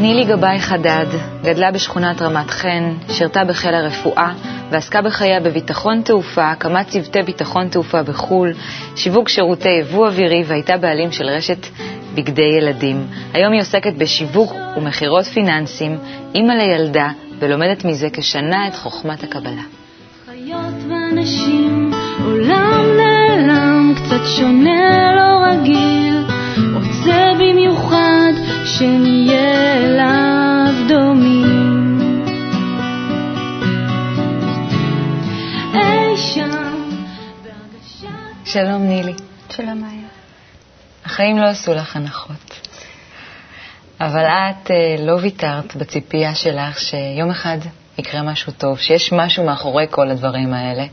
נילי גבאי חדד גדלה בשכונת רמת חן, שירתה בחיל הרפואה ועסקה בחייה בביטחון תעופה, הקמת צוותי ביטחון תעופה בחו"ל, שיווק שירותי יבוא אווירי והייתה בעלים של רשת בגדי ילדים. היום היא עוסקת בשיווק ומכירות פיננסים, אימא לילדה, ולומדת מזה כשנה את חוכמת הקבלה. חיות ואנשים, עולם נעלם, קצת שונה, לא רגיל, רוצה במיוחד שנהיה אליו דומים. אי שם, בהרגשת... שלום נילי. שלום מאיה. החיים לא עשו לך הנחות, אבל את אה, לא ויתרת בציפייה שלך שיום אחד יקרה משהו טוב, שיש משהו מאחורי כל הדברים האלה,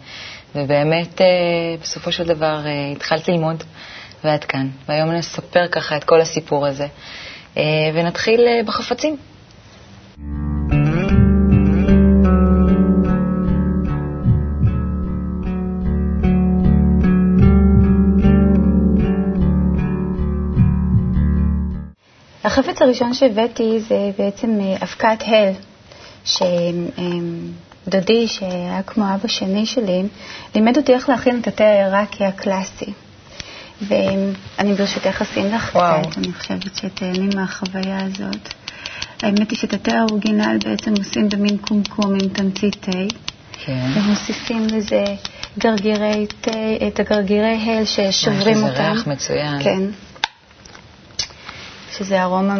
ובאמת אה, בסופו של דבר אה, התחלת ללמוד, ואת כאן. והיום נספר ככה את כל הסיפור הזה, ונתחיל אה, בחפצים. החפץ הראשון שהבאתי זה בעצם אה, אבקת הל, שדודי, שהיה כמו אבא שני שלי, לימד אותי איך להכין את התה העיראקי הקלאסי. ואני ברשותך אשים לך. קצת, אני חושבת שתהני מהחוויה הזאת. האמת היא שאת התה האורגינל בעצם עושים במין קומקום עם תמצית תה, כן. ומוסיפים לזה גרגירי תה, את הגרגירי הל ששוברים יש אותם. לזה ריח מצוין. כן. שזה ארומה,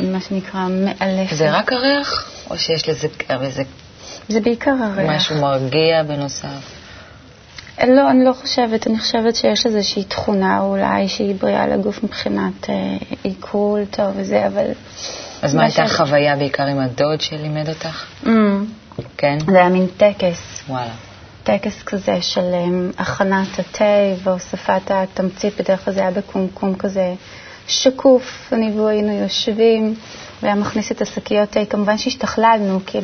מה שנקרא, מאלפת. זה רק הריח, או שיש לזה איזה זה בעיקר הריח. משהו מרגיע בנוסף? לא, אני לא חושבת. אני חושבת שיש איזושהי תכונה אולי שהיא בריאה לגוף מבחינת אה, עיכול טוב וזה, אבל... אז מה הייתה ש- החוויה בעיקר עם הדוד שלימד אותך? Mm, כן? זה היה מין טקס, וואלה. טקס כזה של um, הכנת התה והוספת התמצית, בדרך כלל זה היה בקומקום כזה שקוף, אני והוא היינו יושבים, והיה מכניס את השקיות תה. כמובן שהשתכללנו, כי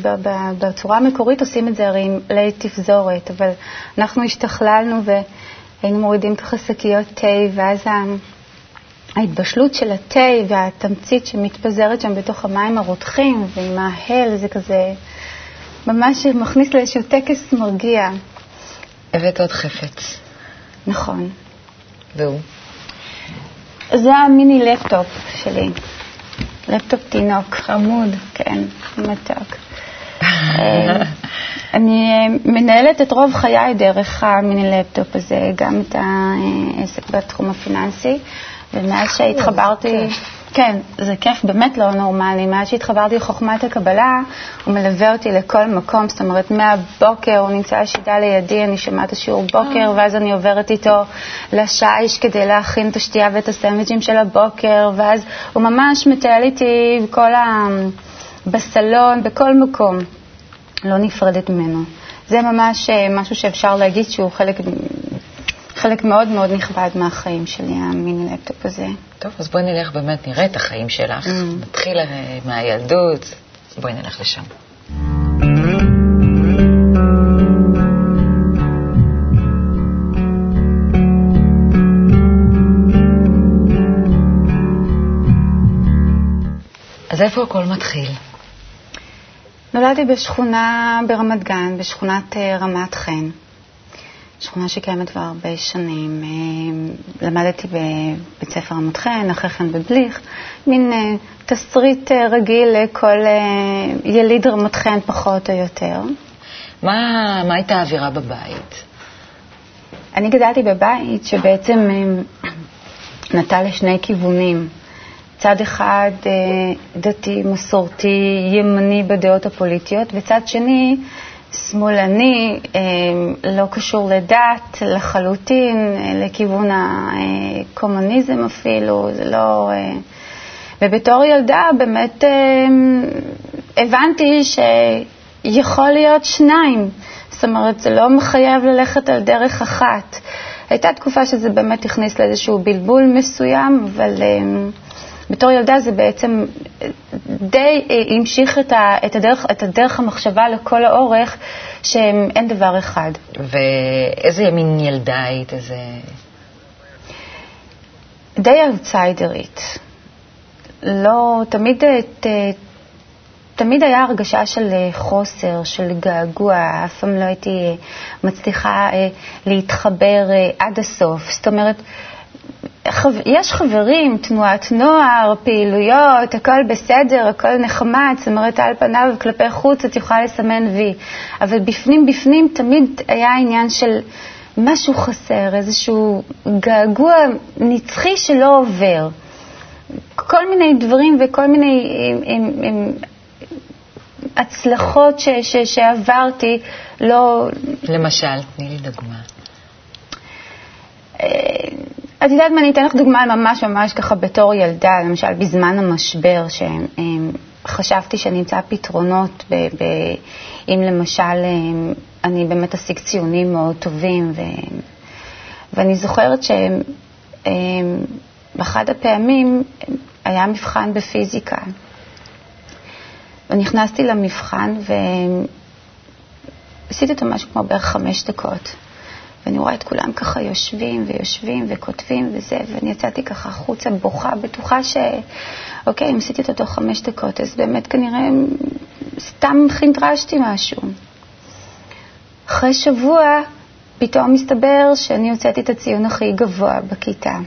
בצורה המקורית עושים את זה הרי עם לית תפזורת, אבל אנחנו השתכללנו והיינו מורידים ככה שקיות תה, ואז. ההתבשלות של התה והתמצית שמתפזרת שם בתוך המים הרותחים ועם ההל, זה כזה ממש מכניס לאיזשהו טקס מרגיע. הבאת עוד חפץ, נכון. והוא? זה המיני לפטופ שלי. לפטופ תינוק. חמוד. כן, מתוק. אה, אני אה, מנהלת את רוב חיי דרך המיני לפטופ הזה, גם את העסק בתחום הפיננסי, ומאז שהתחברתי... כן, זה כיף באמת לא נורמלי. מאז שהתחברתי לחוכמת הקבלה, הוא מלווה אותי לכל מקום, זאת אומרת, מהבוקר הוא נמצא השידה לידי, אני שומעת השיעור בוקר, ואז אני עוברת איתו לשיש כדי להכין את השתייה ואת הסנדוויצ'ים של הבוקר, ואז הוא ממש מטייל איתי בכל ה... בסלון, בכל מקום. לא נפרדת ממנו. זה ממש אה, משהו שאפשר להגיד שהוא חלק, חלק מאוד מאוד נכבד מהחיים שלי, המיני לפטופ הזה. טוב, אז בואי נלך באמת, נראה את החיים שלך. Mm. נתחיל אה, מהילדות, בואי נלך לשם. אז איפה הכל מתחיל? נולדתי בשכונה ברמת גן, בשכונת אה, רמת חן. שכונה שקיימת כבר הרבה שנים. אה, למדתי בבית ספר רמת חן, אחרי כן בבליך, מין אה, תסריט אה, רגיל לכל יליד רמת חן פחות או יותר. מה, מה הייתה האווירה בבית? אני גדלתי בבית שבעצם נטה לשני כיוונים. צד אחד דתי, מסורתי, ימני בדעות הפוליטיות, וצד שני שמאלני, אה, לא קשור לדת לחלוטין, אה, לכיוון הקומוניזם אפילו, זה לא... אה, ובתור ילדה באמת הבנתי שיכול להיות שניים. זאת אומרת, זה לא מחייב ללכת על דרך אחת. הייתה תקופה שזה באמת הכניס לאיזשהו בלבול מסוים, אבל בתור ילדה זה בעצם אה, די אה, המשיך את, ה, את, הדרך, את הדרך המחשבה לכל האורך, שאין דבר אחד. ואיזה מין ילדה היית? איזה... די אאוטסיידרית. לא, תמיד אה, ת, תמיד היה הרגשה של חוסר, של געגוע, אף פעם לא הייתי מצליחה להתחבר עד הסוף. זאת אומרת, יש חברים, תנועת נוער, פעילויות, הכל בסדר, הכל נחמד, זאת אומרת, על פניו כלפי חוץ את יכולה לסמן וי, אבל בפנים בפנים תמיד היה עניין של משהו חסר, איזשהו געגוע נצחי שלא עובר. כל מיני דברים וכל מיני עם, עם, עם הצלחות ש, ש, שעברתי, לא, למשל, תני לי דוגמה. את יודעת מה, אני אתן לך דוגמה ממש ממש ככה בתור ילדה, למשל בזמן המשבר, שחשבתי שאני אמצא פתרונות, ב, ב, אם למשל אני באמת אשיג ציונים מאוד טובים, ו, ואני זוכרת שבאחד הפעמים היה מבחן בפיזיקה, ונכנסתי למבחן ועשיתי אותו משהו כמו בערך חמש דקות. ואני רואה את כולם ככה יושבים ויושבים וכותבים וזה, ואני יצאתי ככה החוצה בוכה, בטוחה ש... אוקיי, אם עשיתי אותו תוך חמש דקות, אז באמת כנראה סתם חידרשתי משהו. אחרי שבוע פתאום מסתבר שאני הוצאתי את הציון הכי גבוה בכיתה.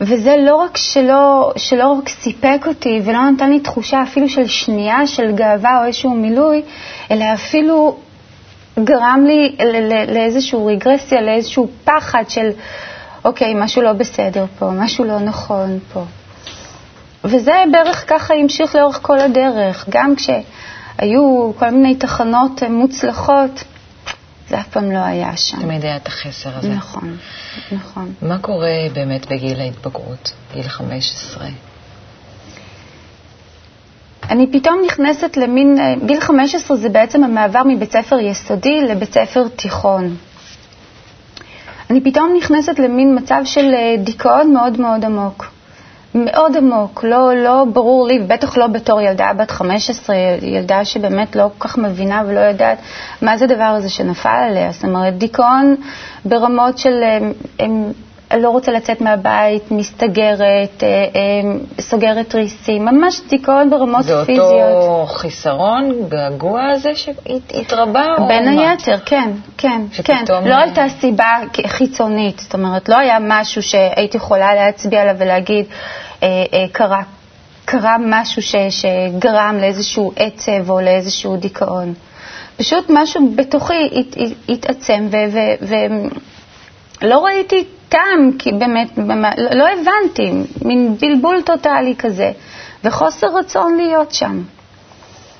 וזה לא רק שלא, שלא רק סיפק אותי ולא נתן לי תחושה אפילו של שנייה של גאווה או איזשהו מילוי, אלא אפילו גרם לי לאיזושהי רגרסיה, לאיזשהו פחד של, אוקיי, משהו לא בסדר פה, משהו לא נכון פה. וזה בערך ככה המשיך לאורך כל הדרך, גם כשהיו כל מיני תחנות מוצלחות, זה אף פעם לא היה שם. תמיד היה את החסר הזה. נכון, נכון. מה קורה באמת בגיל ההתבגרות, גיל 15? אני פתאום נכנסת למין, אה, גיל 15 זה בעצם המעבר מבית ספר יסודי לבית ספר תיכון. אני פתאום נכנסת למין מצב של אה, דיכאון מאוד מאוד עמוק. מאוד עמוק, לא, לא ברור לי, בטח לא בתור ילדה בת 15, ילדה שבאמת לא כל כך מבינה ולא יודעת מה זה הדבר הזה שנפל עליה. זאת אומרת, דיכאון ברמות של הם, הם, לא רוצה לצאת מהבית, מסתגרת, אה, אה, סוגרת תריסים, ממש דיכאון ברמות זה פיזיות. זה אותו חיסרון, געגוע הזה שהתרבה? בין היתר, כן, כן, כן. לא הייתה סיבה חיצונית, זאת אומרת, לא היה משהו שהייתי יכולה להצביע עליו ולהגיד, אה, אה, קרה, קרה משהו ש, שגרם לאיזשהו עצב או לאיזשהו דיכאון. פשוט משהו בתוכי הת, התעצם ולא ראיתי טעם, כי באמת, לא, לא הבנתי, מין בלבול טוטאלי כזה, וחוסר רצון להיות שם.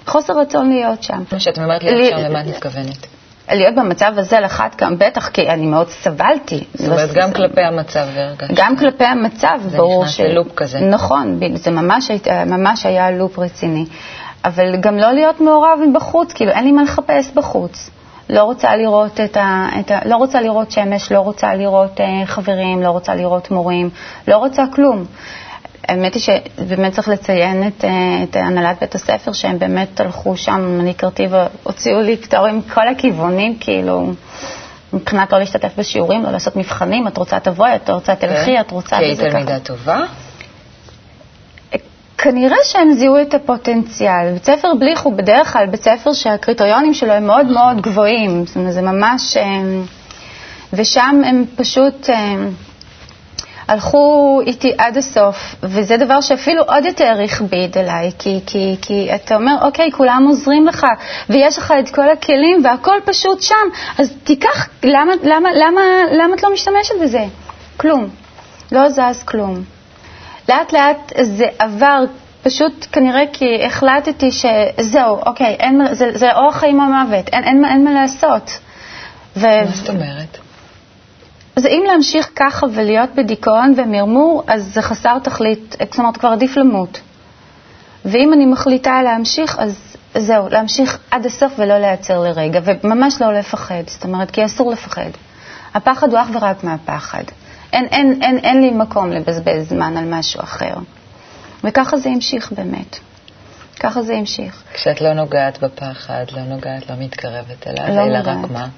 חוסר רצון להיות שם. מה שאת אומרת להיות שם, למה את מתכוונת? להיות במצב הזה לחת גם בטח, כי אני מאוד סבלתי. זאת אומרת, גם כלפי המצב והרגשת. גם כלפי המצב, ברור ש... זה נכנס ללופ כזה. נכון, זה ממש, ממש היה לופ רציני. אבל גם לא להיות מעורב בחוץ, כאילו אין לי מה לחפש בחוץ. לא רוצה לראות את ה... את ה לא רוצה לראות שמש, לא רוצה לראות uh, חברים, לא רוצה לראות מורים, לא רוצה כלום. האמת היא שבאמת צריך לציין את, את הנהלת בית הספר, שהם באמת הלכו שם, אני הכרתי והוציאו לי פטורים מכל הכיוונים, כאילו, מבחינת לא להשתתף בשיעורים, לא לעשות מבחנים, את רוצה תבואי, את רוצה תלכי, את רוצה... כי היית תלמידה טובה? כנראה שהם זיהו את הפוטנציאל. בית ספר בליך הוא בדרך כלל בית ספר שהקריטריונים שלו הם מאוד מאוד גבוהים, זאת אומרת, זה ממש... ושם הם פשוט... הלכו איתי עד הסוף, וזה דבר שאפילו עוד יותר הכביד עליי, כי, כי, כי אתה אומר, אוקיי, כולם עוזרים לך, ויש לך את כל הכלים, והכל פשוט שם, אז תיקח, למה, למה, למה, למה את לא משתמשת בזה? כלום. לא זז כלום. לאט לאט זה עבר, פשוט כנראה כי החלטתי שזהו, אוקיי, אין, זה, זה או החיים או המוות, אין, אין, אין מה לעשות. ו... מה זאת אומרת? אז אם להמשיך ככה ולהיות בדיכאון ומרמור, אז זה חסר תכלית, זאת אומרת, כבר עדיף למות. ואם אני מחליטה להמשיך, אז זהו, להמשיך עד הסוף ולא להיעצר לרגע, וממש לא לפחד, זאת אומרת, כי אסור לפחד. הפחד הוא אך ורק מהפחד. אין, אין, אין, אין לי מקום לבזבז זמן על משהו אחר. וככה זה המשיך באמת. ככה זה המשיך. כשאת לא נוגעת בפחד, לא נוגעת, לא מתקרבת אליו, לא אלא רק מה?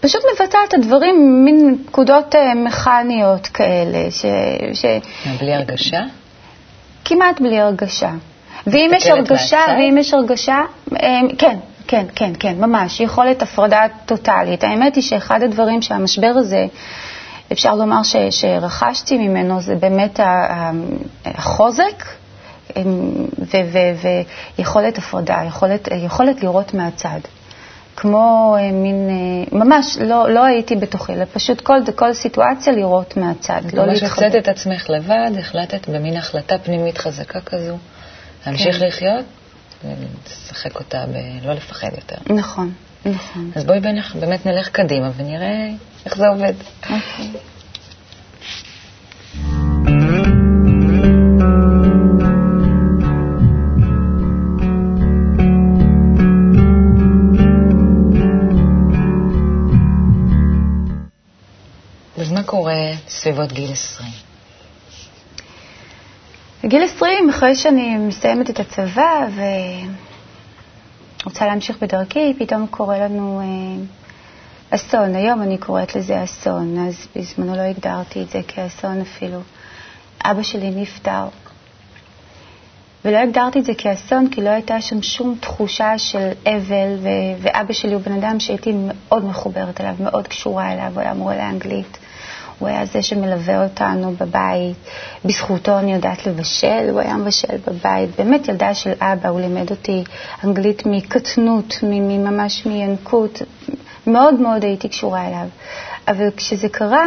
פשוט מבטא את הדברים, מין פקודות מכניות כאלה. ש, ש... בלי הרגשה? כמעט בלי הרגשה. ואם יש הרגשה, מהצד? ואם יש הרגשה, אמ, כן, כן, כן, כן, ממש, יכולת הפרדה טוטאלית. האמת היא שאחד הדברים שהמשבר הזה, אפשר לומר ש, שרכשתי ממנו, זה באמת החוזק אמ, ו- ו- ויכולת הפרדה, יכולת, יכולת לראות מהצד. כמו אה, מין, אה, ממש לא, לא הייתי בתוכי, אלא פשוט כל, כל סיטואציה לראות מהצד, לא ממש להתחבר. הוצאת את עצמך לבד, החלטת במין החלטה פנימית חזקה כזו, להמשיך כן. לחיות ולשחק אותה בלא לפחד יותר. נכון, נכון. אז בואי בנח- באמת נלך קדימה ונראה איך זה עובד. אוקיי. סביבות גיל 20? בגיל 20, אחרי שאני מסיימת את הצבא ורוצה להמשיך בדרכי, פתאום קורה לנו אה, אסון. היום אני קוראת לזה אסון, אז בזמנו לא הגדרתי את זה כאסון אפילו. אבא שלי נפטר. ולא הגדרתי את זה כאסון כי לא הייתה שם שום תחושה של אבל, ו- ואבא שלי הוא בן אדם שהייתי מאוד מחוברת אליו, מאוד קשורה אליו, הוא היה מורה לאנגלית. הוא היה זה שמלווה אותנו בבית. בזכותו אני יודעת לבשל, הוא היה מבשל בבית. באמת ילדה של אבא, הוא לימד אותי אנגלית מקטנות, ממש מינקות. מאוד מאוד הייתי קשורה אליו. אבל כשזה קרה,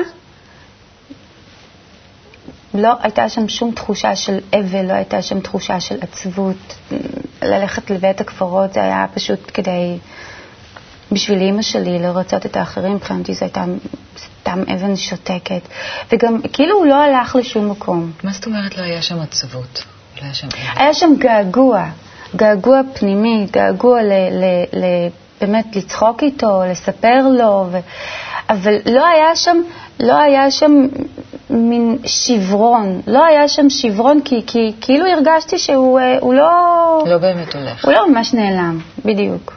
לא הייתה שם שום תחושה של אבל, לא הייתה שם תחושה של עצבות. ללכת לבית הקברות זה היה פשוט כדי, בשביל אימא שלי, לרצות את האחרים, מבחינתי זו הייתה סתם אבן שותקת. וגם כאילו הוא לא הלך לשום מקום. מה זאת אומרת לא היה שם עצבות? לא היה שם... היה שם געגוע, געגוע פנימי, געגוע ל, ל, ל, באמת לצחוק איתו, לספר לו, ו... אבל לא היה שם, לא היה שם מין שברון, לא היה שם שברון כי, כי כאילו הרגשתי שהוא אה, הוא לא, לא באמת הולך. הוא לא ממש נעלם, בדיוק.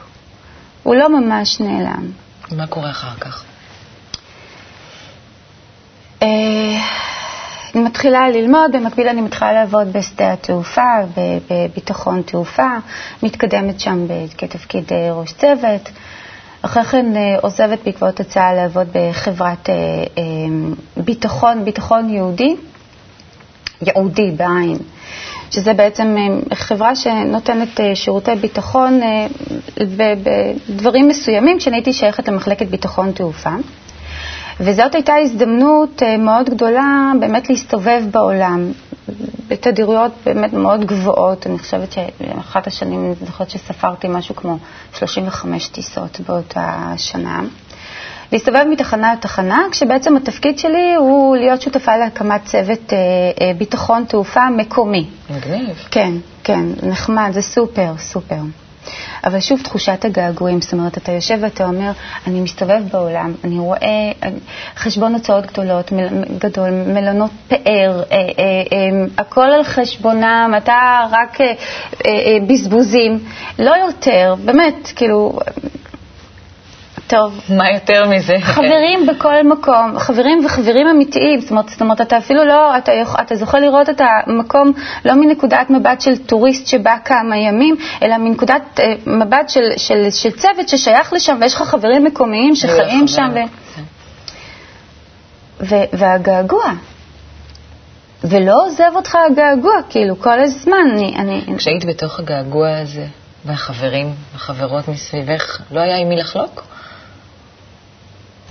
הוא לא ממש נעלם. מה קורה אחר כך? אה, אני מתחילה ללמוד, במקביל אני מתחילה לעבוד בשדה התעופה, בביטחון תעופה, מתקדמת שם כתפקיד אה, ראש צוות. אחרי כן אה, עוזבת בעקבות הצעה לעבוד בחברת ביטחון, ביטחון יהודי, ייעודי בעין, שזה בעצם חברה שנותנת שירותי ביטחון בדברים מסוימים, כשאני הייתי שייכת למחלקת ביטחון תעופה. וזאת הייתה הזדמנות אה, מאוד גדולה באמת להסתובב בעולם בתדירויות באמת מאוד גבוהות. אני חושבת שאחת השנים, אני זוכרת שספרתי משהו כמו 35 טיסות באותה שנה. להסתובב מתחנה לתחנה, כשבעצם התפקיד שלי הוא להיות שותפה להקמת צוות אה, אה, ביטחון תעופה מקומי. מגניב. כן, כן, נחמד, זה סופר, סופר. אבל שוב, תחושת הגעגועים, זאת אומרת, אתה יושב ואתה אומר, אני מסתובב בעולם, אני רואה אה, חשבון הוצאות גדולות, מל, גדול, מלונות פאר, אה, אה, אה, הכל על חשבונם, אתה רק אה, אה, אה, בזבוזים, לא יותר, באמת, כאילו, טוב, מה יותר מזה? חברים בכל מקום, חברים וחברים אמיתיים, זאת אומרת, זאת אומרת אתה אפילו לא, אתה, אתה זוכה לראות את המקום לא מנקודת מבט של טוריסט שבא כמה ימים, אלא מנקודת אה, מבט של, של, של צוות ששייך לשם ויש לך חברים מקומיים שחיים שם. ו... כן. ו- והגעגוע, ולא עוזב אותך הגעגוע, כאילו, כל הזמן, אני... אני כשהיית בתוך הגעגוע הזה, והחברים, החברות מסביבך, לא היה עם מי לחלוק?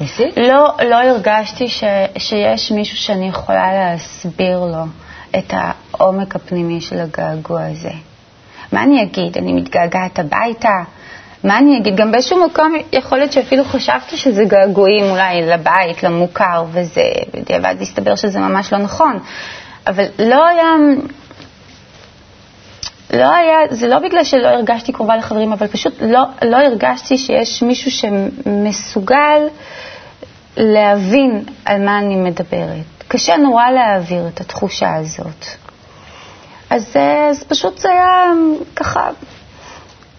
ניסית? לא, לא הרגשתי ש, שיש מישהו שאני יכולה להסביר לו את העומק הפנימי של הגעגוע הזה. מה אני אגיד? אני מתגעגעת הביתה? מה אני אגיד? גם באיזשהו מקום יכול להיות שאפילו חשבתי שזה געגועים אולי לבית, למוכר וזה, בדיעבד הסתבר שזה ממש לא נכון. אבל לא היה... לא היה, זה לא בגלל שלא הרגשתי קרובה לחברים, אבל פשוט לא, לא הרגשתי שיש מישהו שמסוגל להבין על מה אני מדברת. קשה נורא להעביר את התחושה הזאת. אז, אה, אז פשוט זה היה ככה,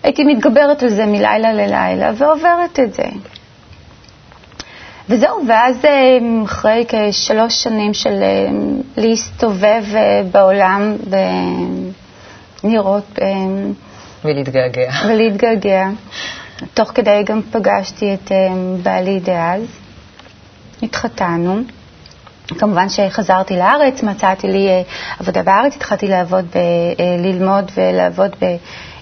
הייתי מתגברת על זה מלילה ללילה ועוברת את זה. וזהו, ואז אה, אחרי כשלוש שנים של אה, להסתובב בעולם. לראות אה, ולהתגעגע. ולהתגעגע. תוך כדי גם פגשתי את אה, בעלי דאז, התחתנו. כמובן שחזרתי לארץ, מצאתי לי אה, עבודה בארץ, התחלתי לעבוד, ב, ללמוד ולעבוד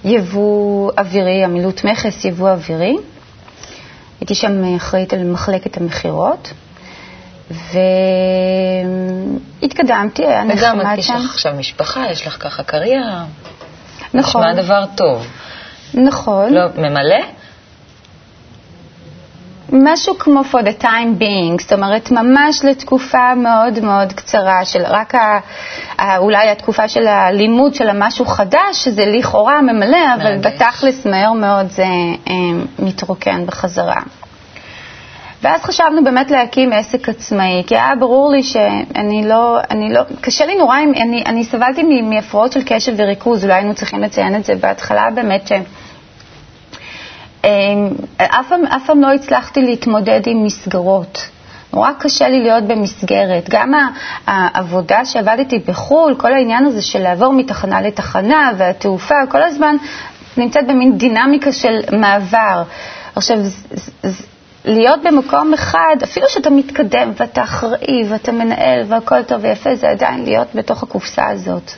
ביבוא אווירי, עמילות מכס, יבוא אווירי. הייתי שם אחראית על מחלקת המכירות, והתקדמתי, היה נחמד שם. וגם יש לך עכשיו משפחה, יש לך ככה קריירה. נכון. נשמע דבר טוב. נכון. לא, ממלא? משהו כמו for the time being, זאת אומרת, ממש לתקופה מאוד מאוד קצרה של רק ה, ה, אולי התקופה של הלימוד של המשהו חדש, שזה לכאורה ממלא, אבל. בתכלס מהר מאוד זה אה, מתרוקן בחזרה. ואז חשבנו באמת להקים עסק עצמאי, כי היה ברור לי שאני לא, אני לא, קשה לי נורא, אני, אני סבלתי מהפרעות של קשב וריכוז, אולי היינו צריכים לציין את זה בהתחלה, באמת ש... אמ, אף פעם, אף פעם לא הצלחתי להתמודד עם מסגרות. נורא קשה לי להיות במסגרת. גם העבודה שעבדתי בחו"ל, כל העניין הזה של לעבור מתחנה לתחנה והתעופה, כל הזמן נמצאת במין דינמיקה של מעבר. עכשיו, להיות במקום אחד, אפילו שאתה מתקדם ואתה אחראי ואתה מנהל והכל טוב ויפה, זה עדיין להיות בתוך הקופסה הזאת.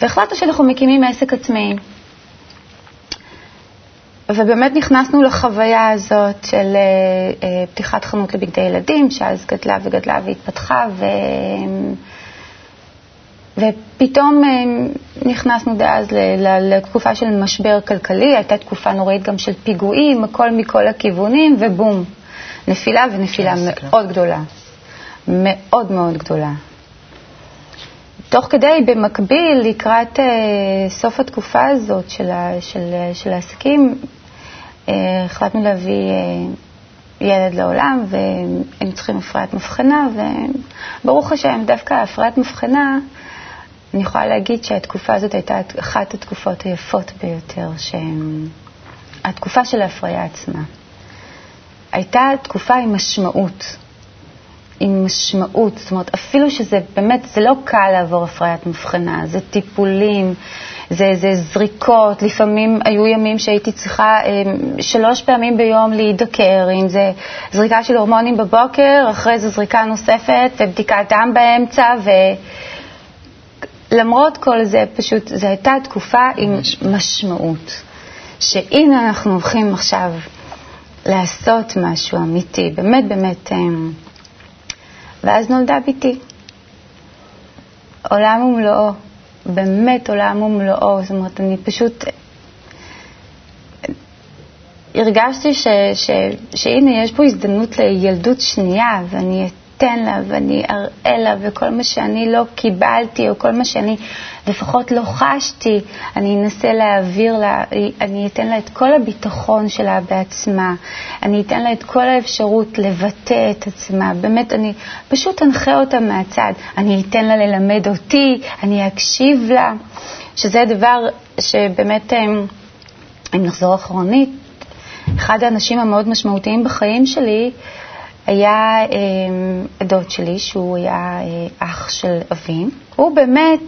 והחלטנו שאנחנו מקימים עסק עצמאי. ובאמת נכנסנו לחוויה הזאת של אה, אה, פתיחת חנות לבגדי ילדים, שאז גדלה וגדלה והתפתחה, ו... ופתאום אה, נכנסנו דאז לתקופה של משבר כלכלי, הייתה תקופה נוראית גם של פיגועים, הכל מכל הכיוונים, ובום, נפילה ונפילה כן, הסתכלה. מאוד גדולה, מאוד מאוד גדולה. תוך כדי, במקביל, לקראת אה, סוף התקופה הזאת של, ה, של, של העסקים, אה, החלטנו להביא אה, ילד לעולם, והם צריכים הפריית מבחנה, וברוך השם, דווקא הפריית מבחנה, אני יכולה להגיד שהתקופה הזאת הייתה אחת התקופות היפות ביותר, שהם, התקופה של ההפריה עצמה. הייתה תקופה עם משמעות. עם משמעות, זאת אומרת, אפילו שזה באמת, זה לא קל לעבור הפריית מבחנה, זה טיפולים, זה, זה זריקות, לפעמים היו ימים שהייתי צריכה אה, שלוש פעמים ביום להידקר, אם זה זריקה של הורמונים בבוקר, אחרי זה זריקה נוספת ובדיקת דם באמצע, ולמרות כל זה, פשוט, זו הייתה תקופה עם משמעות, שהנה אנחנו הולכים עכשיו לעשות משהו אמיתי, באמת באמת. אה, ואז נולדה בתי. עולם ומלואו, באמת עולם ומלואו, זאת אומרת, אני פשוט הרגשתי ש, ש, שהנה, יש פה הזדמנות לילדות שנייה, ואני אתן לה ואני אראה לה, וכל מה שאני לא קיבלתי, או כל מה שאני לפחות לא חשתי, אני אנסה להעביר לה, אני אתן לה את כל הביטחון שלה בעצמה, אני אתן לה את כל האפשרות לבטא את עצמה, באמת, אני פשוט אנחה אותה מהצד, אני אתן לה ללמד אותי, אני אקשיב לה, שזה הדבר שבאמת, אם נחזור אחרונית, אחד האנשים המאוד משמעותיים בחיים שלי היה אה, הדוד שלי, שהוא היה אה, אח של אבי. הוא באמת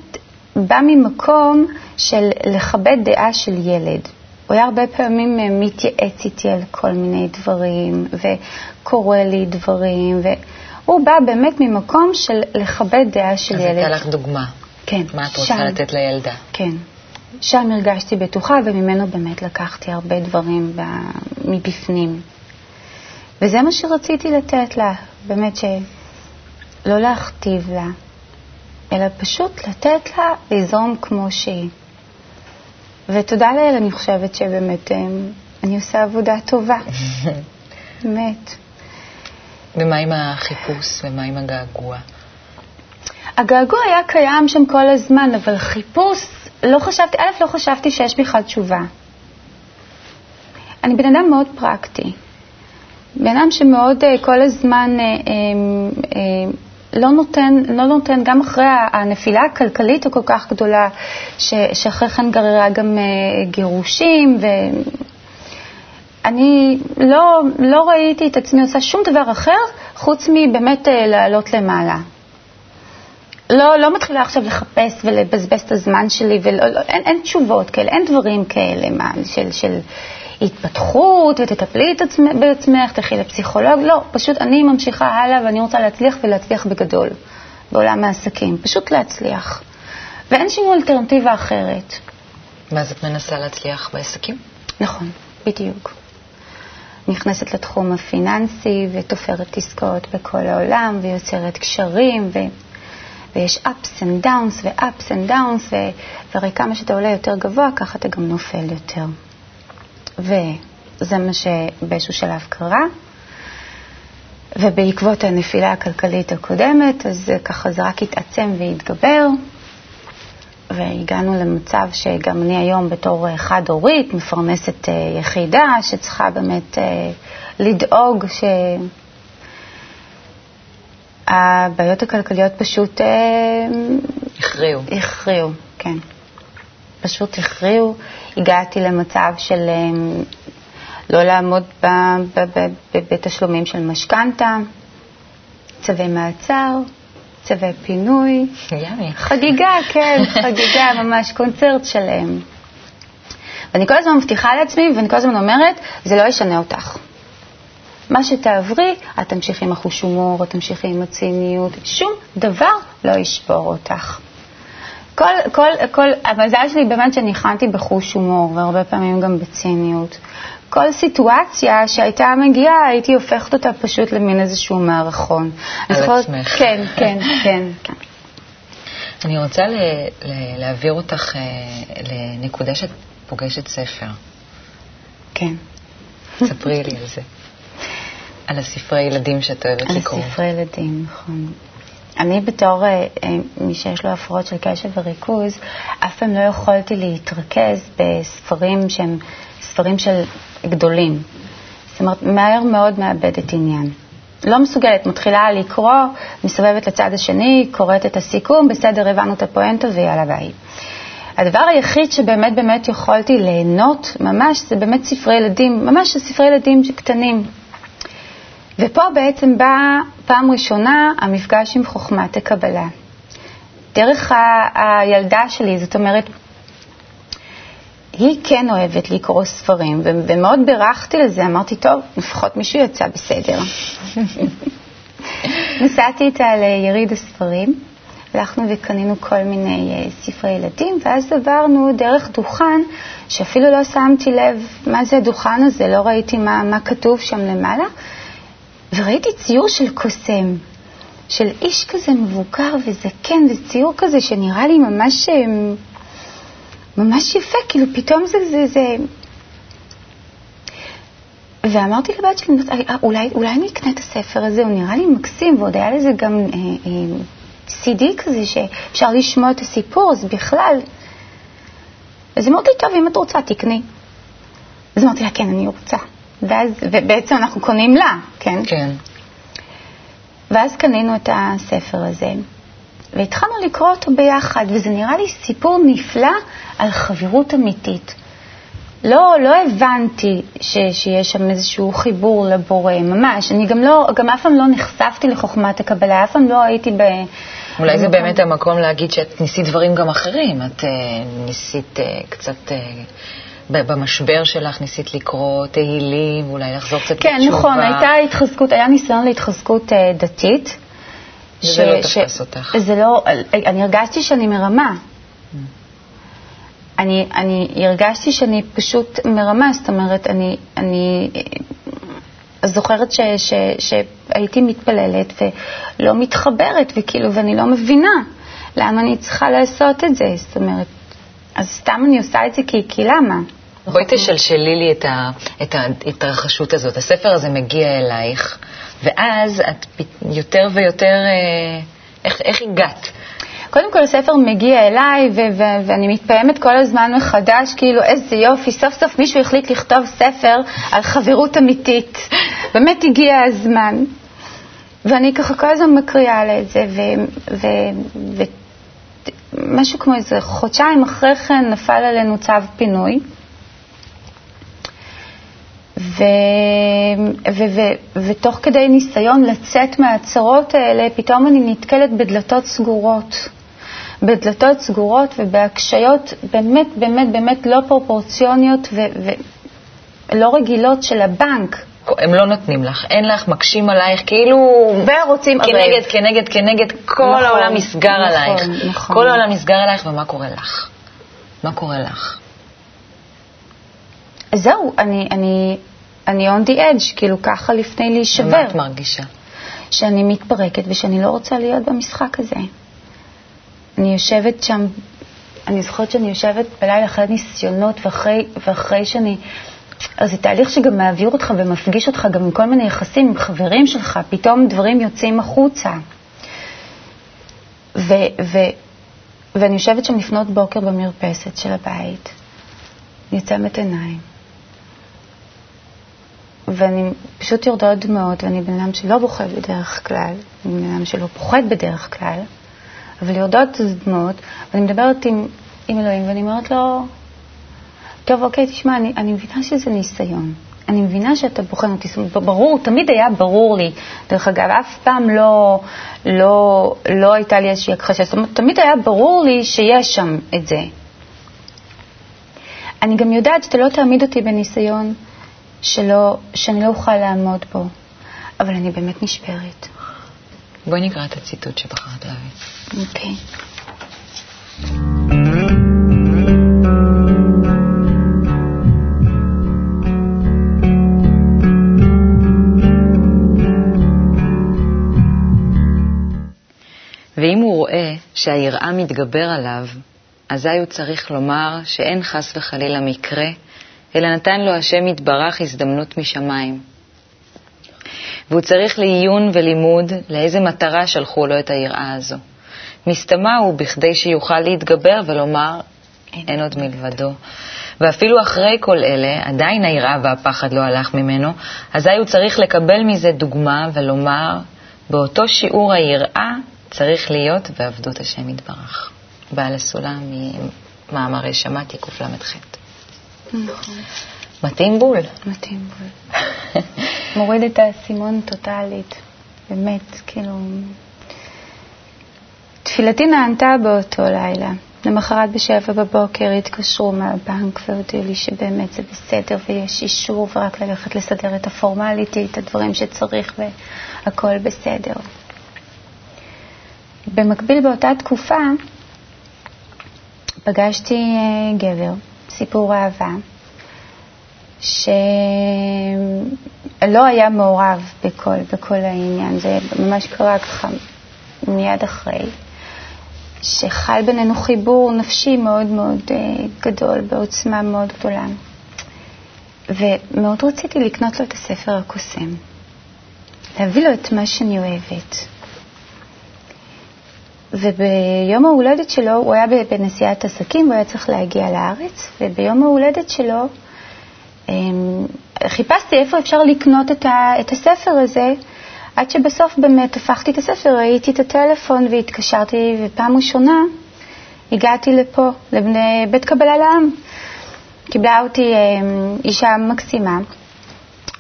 בא ממקום של לכבד דעה של ילד. הוא היה הרבה פעמים אה, מתייעץ איתי על כל מיני דברים, וקורא לי דברים, והוא בא באמת ממקום של לכבד דעה של אז ילד. הייתה לך דוגמה. כן, מה את רוצה שם. לתת לילדה? כן. שם הרגשתי בטוחה, וממנו באמת לקחתי הרבה דברים ב... מבפנים. וזה מה שרציתי לתת לה, באמת שלא להכתיב לה, אלא פשוט לתת לה לזרום כמו שהיא. ותודה לאל, אני חושבת שבאמת אמ, אני עושה עבודה טובה, באמת. ומה עם החיפוש ומה עם הגעגוע? הגעגוע היה קיים שם כל הזמן, אבל חיפוש, לא חשבתי, א', לא חשבתי שיש בכלל תשובה. אני בן אדם מאוד פרקטי. בן אדם שמאוד uh, כל הזמן um, uh, לא נותן, לא נותן, גם אחרי הנפילה הכלכלית הכל כך גדולה, ש, שאחרי כן גררה גם גירושים, ואני לא, לא ראיתי את עצמי עושה שום דבר אחר, חוץ מבאמת לעלות למעלה. לא, לא מתחילה עכשיו לחפש ולבזבז את הזמן שלי, ולא, לא, אין, אין תשובות כאלה, אין דברים כאלה מה, של, של התפתחות, ותטפלי את עצמך, בעצמך, תלכי לפסיכולוג, לא, פשוט אני ממשיכה הלאה ואני רוצה להצליח ולהצליח בגדול בעולם העסקים, פשוט להצליח. ואין שום אלטרנטיבה אחרת. ואז את מנסה להצליח בעסקים? נכון, בדיוק. נכנסת לתחום הפיננסי ותופרת עסקאות בכל העולם ויוצרת קשרים ו... ויש ups and downs ו-ups and downs ו... והרי כמה שאתה עולה יותר גבוה ככה אתה גם נופל יותר. וזה מה שבאיזשהו שלב קרה. ובעקבות הנפילה הכלכלית הקודמת, אז ככה זה רק התעצם והתגבר, והגענו למצב שגם אני היום בתור חד-הורית, מפרנסת אה, יחידה, שצריכה באמת אה, לדאוג שהבעיות הכלכליות פשוט... אה, הכריעו. הכריעו, כן. פשוט הכריעו. הגעתי למצב של לא לעמוד בתשלומים של משכנתה, צווי מעצר, צווי פינוי. ימי. חגיגה, כן, חגיגה, ממש קונצרט שלם. ואני כל הזמן מבטיחה לעצמי, ואני כל הזמן אומרת, זה לא ישנה אותך. מה שתעברי, את תמשיכי עם החוש הומור, את תמשיכי עם הציניות, שום דבר לא ישבור אותך. כל, כל, כל, המזל שלי באמת שניחנתי בחוש הומור, והרבה פעמים גם בציניות. כל סיטואציה שהייתה מגיעה, הייתי הופכת אותה פשוט למין איזשהו מערכון. על עצמך. כן, כן, כן, כן. אני רוצה ל- ל- להעביר אותך אה, לנקודה שאת פוגשת ספר. כן. ספרי לי על זה. על הספרי ילדים שאת אוהבת על לקרוא. ספרי ילדים, נכון. אני בתור אה, אה, מי שיש לו הפרעות של קשב וריכוז, אף פעם לא יכולתי להתרכז בספרים שהם ספרים של גדולים. זאת אומרת, מהר מאוד מאבדת עניין. לא מסוגלת, מתחילה לקרוא, מסתובבת לצד השני, קוראת את הסיכום, בסדר, הבנו את הפואנטה ויאללה ביי. הדבר היחיד שבאמת באמת יכולתי ליהנות ממש זה באמת ספרי ילדים, ממש ספרי ילדים קטנים. ופה בעצם באה פעם ראשונה המפגש עם חוכמת הקבלה. דרך ה- הילדה שלי, זאת אומרת, היא כן אוהבת לקרוא ספרים, ו- ומאוד בירכתי לזה, אמרתי, טוב, לפחות מישהו יצא בסדר. נסעתי איתה ליריד הספרים, הלכנו וקנינו כל מיני אה, ספרי ילדים, ואז עברנו דרך דוכן שאפילו לא שמתי לב מה זה הדוכן הזה, לא ראיתי מה, מה כתוב שם למעלה, וראיתי ציור של קוסם, של איש כזה מבוגר וזקן, וציור כזה שנראה לי ממש, אה, ממש יפה, כאילו פתאום זה, זה, זה... ואמרתי לבת שלי, "אה, אולי, אולי אני אקנה את הספר הזה, הוא נראה לי מקסים, ועוד היה לזה גם אה, אה, CD כזה שאפשר לשמוע את הסיפור, אז בכלל. אז אמרתי, טוב, אם את רוצה, תקני. אז אמרתי לה, כן, אני רוצה. ואז, ובעצם אנחנו קונים לה, כן? כן. ואז קנינו את הספר הזה, והתחלנו לקרוא אותו ביחד, וזה נראה לי סיפור נפלא על חברות אמיתית. לא, לא הבנתי ש, שיש שם איזשהו חיבור לבורא, ממש. אני גם לא, גם אף פעם לא נחשפתי לחוכמת הקבלה, אף פעם לא הייתי ב... אולי זה במקום- באמת המקום להגיד שאת ניסית דברים גם אחרים. את uh, ניסית uh, קצת, uh, במשבר שלך ניסית לקרוא תהילים, אולי לחזור קצת כן, בתשובה. נכון, הייתה התחזקות, היה ניסיון להתחזקות אה, דתית. וזה לא תפס אותך. זה לא, אני הרגשתי שאני מרמה. אני, אני הרגשתי שאני פשוט מרמה, זאת אומרת, אני, אני אה, זוכרת ש, ש, שהייתי מתפללת ולא מתחברת, וכאילו, ואני לא מבינה למה אני צריכה לעשות את זה, זאת אומרת, אז סתם אני עושה את זה כי, כי למה? בואי תשלשלי לי את, ה, את ההתרחשות הזאת. הספר הזה מגיע אלייך, ואז את יותר ויותר, אה, איך, איך הגעת? קודם כל הספר מגיע אליי ו- ו- ואני מתפעמת כל הזמן מחדש, כאילו איזה יופי, סוף סוף מישהו החליט לכתוב ספר על חברות אמיתית. באמת הגיע הזמן. ואני ככה כל הזמן מקריאה לה את זה, ומשהו כמו איזה חודשיים אחרי כן נפל עלינו צו פינוי. ו, ו, ו, ותוך כדי ניסיון לצאת מהצרות האלה, פתאום אני נתקלת בדלתות סגורות. בדלתות סגורות ובהקשיות באמת באמת באמת לא פרופורציוניות ולא רגילות של הבנק. הם לא נותנים לך, אין לך, מקשים עלייך, כאילו... ורוצים. כנגד, כנגד, כנגד, כל נכון, העולם נסגר נכון, עלייך. נכון. כל העולם נסגר עלייך, ומה קורה לך? מה קורה לך? זהו, אני, אני, אני on the edge, כאילו ככה לפני להישבר. ומה את מרגישה? שאני מתפרקת ושאני לא רוצה להיות במשחק הזה. אני יושבת שם, אני זוכרת שאני יושבת בלילה אחרי ניסיונות ואחרי, ואחרי שאני... אז זה תהליך שגם מעביר אותך ומפגיש אותך גם עם כל מיני יחסים עם חברים שלך, פתאום דברים יוצאים החוצה. ו, ו, ואני יושבת שם לפנות בוקר במרפסת של הבית, אני עוצמת עיניים, ואני פשוט יורדות דמעות, ואני בן אדם שלא בוכה בדרך כלל, אני בן אדם שלא פוחד בדרך כלל, אבל יורדות דמעות, ואני מדברת עם, עם אלוהים, ואני אומרת לו, טוב, אוקיי, תשמע, אני, אני מבינה שזה ניסיון. אני מבינה שאתה בוחן אותי, ברור, תמיד היה ברור לי, דרך אגב, אף פעם לא, לא, לא הייתה לי איזושהי הכחשה, זאת אומרת, תמיד היה ברור לי שיש שם את זה. אני גם יודעת שאתה לא תעמיד אותי בניסיון שלא, שאני לא אוכל לעמוד בו, אבל אני באמת נשברת. בואי נקרא את הציטוט שבחרת להביא. אוקיי. ואם שהיראה מתגבר עליו, אזי הוא צריך לומר שאין חס וחלילה מקרה, אלא נתן לו השם יתברך הזדמנות משמיים. והוא צריך לעיון ולימוד לאיזה מטרה שלחו לו את היראה הזו. מסתמה הוא בכדי שיוכל להתגבר ולומר, אין עוד מלבדו. ואפילו אחרי כל אלה, עדיין היראה והפחד לא הלך ממנו, אזי הוא צריך לקבל מזה דוגמה ולומר, באותו שיעור היראה צריך להיות בעבדות השם יתברך. בעל הסולם ממאמרי שמעתי קל"ח. נכון, מתאים בול. מתאים בול. מוריד את האסימון טוטאלית, באמת, כאילו... תפילתי נענתה באותו לילה. למחרת בשבע בבוקר התקשרו מהבנק והודיעו לי שבאמת זה בסדר ויש אישור ורק ללכת לסדר את הפורמליטי, את הדברים שצריך והכל בסדר. במקביל באותה תקופה פגשתי אה, גבר, סיפור אהבה, שלא היה מעורב בכל, בכל העניין, זה ממש קרה ככה מיד אחרי, שחל בינינו חיבור נפשי מאוד מאוד uh, גדול, בעוצמה מאוד גדולה. ומאוד רציתי לקנות לו את הספר הקוסם, להביא לו את מה שאני אוהבת. וביום ההולדת שלו, הוא היה בנסיעת עסקים, הוא היה צריך להגיע לארץ, וביום ההולדת שלו אמ, חיפשתי איפה אפשר לקנות את, ה, את הספר הזה, עד שבסוף באמת הפכתי את הספר, ראיתי את הטלפון והתקשרתי, ופעם ראשונה הגעתי לפה, לבית קבלה לעם. קיבלה אותי אמ, אישה מקסימה.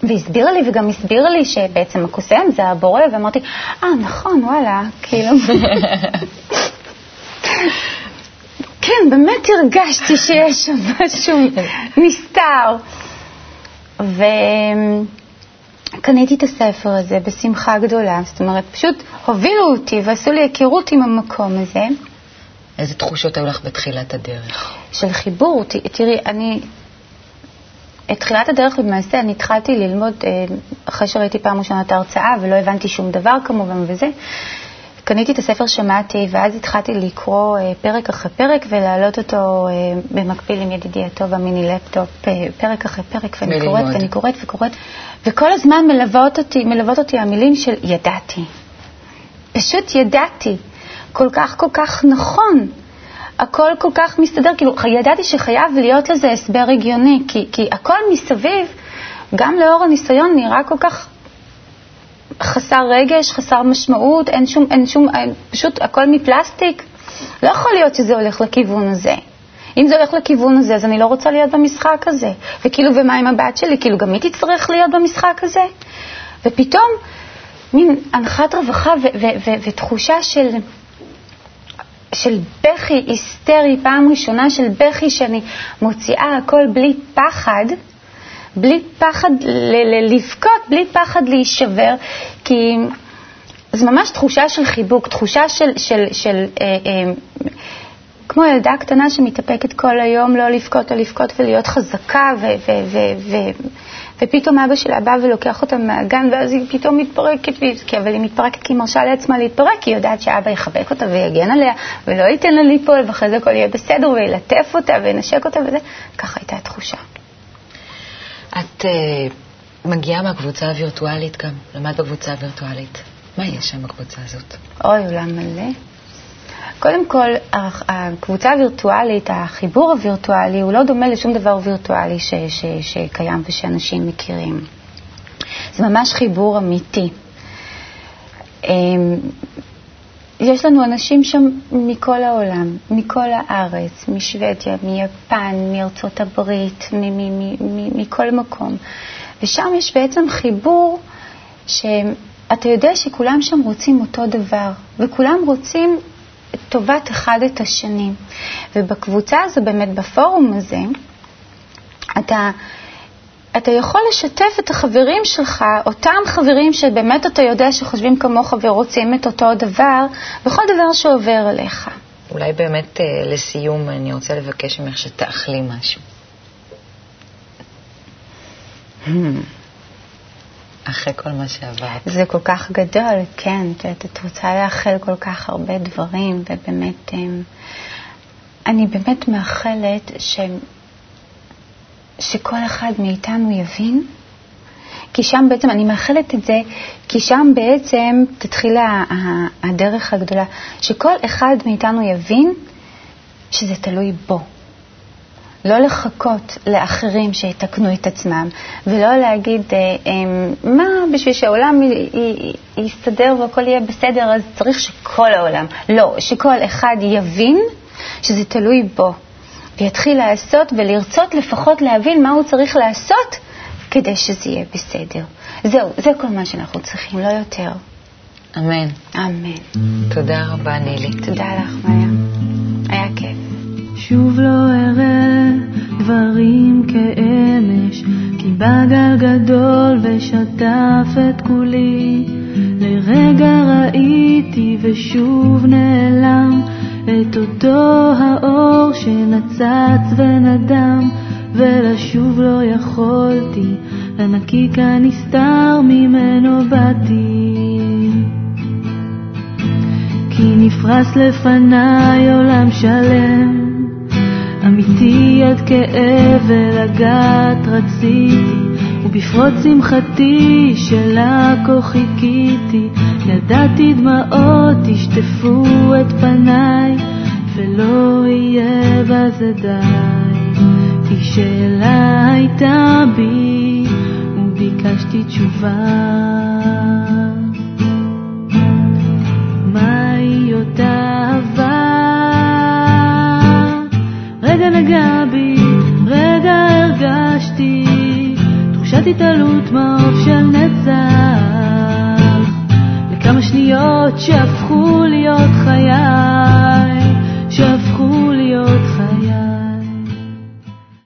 והסבירה לי, וגם הסבירה לי שבעצם הקוסם זה הבורא, ואמרתי, אה, נכון, וואלה, כאילו... כן, באמת הרגשתי שיש שם משהו נסתר. וקניתי את הספר הזה בשמחה גדולה, זאת אומרת, פשוט הובילו אותי ועשו לי היכרות עם המקום הזה. איזה תחושות היו לך בתחילת הדרך? של חיבור. ת- תראי, אני... את תחילת הדרך למעשה אני התחלתי ללמוד, אה, אחרי שראיתי פעם ראשונה את ההרצאה ולא הבנתי שום דבר כמובן וזה, קניתי את הספר, שמעתי, ואז התחלתי לקרוא אה, פרק אחרי פרק ולהעלות אותו אה, במקביל עם ידידי הטוב המיני לפטופ, פרק אחרי פרק, ואני. קוראת ואני קוראת וקוראת, וכל הזמן מלוות אותי, מלוות אותי המילים של ידעתי. פשוט ידעתי. כל כך כל כך נכון. הכל כל כך מסתדר, כאילו ידעתי שחייב להיות לזה הסבר הגיוני, כי, כי הכל מסביב, גם לאור הניסיון, נראה כל כך חסר רגש, חסר משמעות, אין שום, אין שום, אין, פשוט הכל מפלסטיק. לא יכול להיות שזה הולך לכיוון הזה. אם זה הולך לכיוון הזה, אז אני לא רוצה להיות במשחק הזה. וכאילו, ומה עם הבת שלי? כאילו, גם היא תצטרך להיות במשחק הזה? ופתאום, מין הנחת רווחה ותחושה של... של בכי היסטרי, פעם ראשונה של בכי שאני מוציאה הכל בלי פחד, בלי פחד לבכות, בלי פחד להישבר, כי זו ממש תחושה של חיבוק, תחושה של, של, של אה, אה, כמו ילדה קטנה שמתאפקת כל היום לא לבכות או לבכות ולהיות חזקה, ו, ו, ו, ו, ופתאום אבא שלה בא ולוקח אותה מהגן, ואז היא פתאום מתפרקת, והיא, אבל היא מתפרקת כי היא מרשה לעצמה להתפרק, כי היא יודעת שאבא יחבק אותה ויגן עליה, ולא ייתן לה ליפול, ואחרי זה הכל יהיה בסדר, וילטף אותה וינשק אותה וזה. ככה הייתה התחושה. את uh, מגיעה מהקבוצה הווירטואלית גם, למדת בקבוצה הווירטואלית. מה יש שם בקבוצה הזאת? אוי, עולם מלא. קודם כל, הקבוצה הווירטואלית, החיבור הווירטואלי, הוא לא דומה לשום דבר וירטואלי ש, ש, שקיים ושאנשים מכירים. זה ממש חיבור אמיתי. אמ, יש לנו אנשים שם מכל העולם, מכל הארץ, משוודיה, מיפן, מארצות הברית, מכל מקום. ושם יש בעצם חיבור שאתה יודע שכולם שם רוצים אותו דבר, וכולם רוצים טובת אחד את השני. ובקבוצה הזו, באמת בפורום הזה, אתה, אתה יכול לשתף את החברים שלך, אותם חברים שבאמת אתה יודע שחושבים כמוך ורוצים את אותו דבר, בכל דבר שעובר עליך. אולי באמת אה, לסיום אני רוצה לבקש ממך שתאכלי משהו. Hmm. אחרי כל מה שעברת. זה כל כך גדול, כן. את, את רוצה לאחל כל כך הרבה דברים, ובאמת, אמ, אני באמת מאחלת ש, שכל אחד מאיתנו יבין, כי שם בעצם, אני מאחלת את זה, כי שם בעצם תתחיל הדרך הגדולה, שכל אחד מאיתנו יבין שזה תלוי בו. לא לחכות לאחרים שיתקנו את עצמם, ולא להגיד, אה, אה, מה, בשביל שהעולם יסתדר והכל יהיה בסדר, אז צריך שכל העולם. לא, שכל אחד יבין שזה תלוי בו, ויתחיל לעשות ולרצות לפחות להבין מה הוא צריך לעשות כדי שזה יהיה בסדר. זהו, זה כל מה שאנחנו צריכים, לא יותר. אמן. אמן. תודה רבה, נילי. תודה לך, מאיה. היה כיף. שוב לא אראה דברים כאמש, כי בא גל גדול ושטף את כולי. לרגע ראיתי ושוב נעלם את אותו האור שנצץ ונדם, ולשוב לא יכולתי, לנקיק הנסתר ממנו באתי. כי נפרס לפניי עולם שלם, אמיתי עד כאב ולגעת רציתי, ובפרוץ שמחתי שלה כה חיכיתי, ידעתי דמעות ישטפו את פניי, ולא יהיה בזה די. כי שאלה הייתה בי, וביקשתי תשובה. מהי אותה רגע נגע בי, רגע הרגשתי תחושת התעלות מעוף של נצח לכמה שניות שהפכו להיות חייו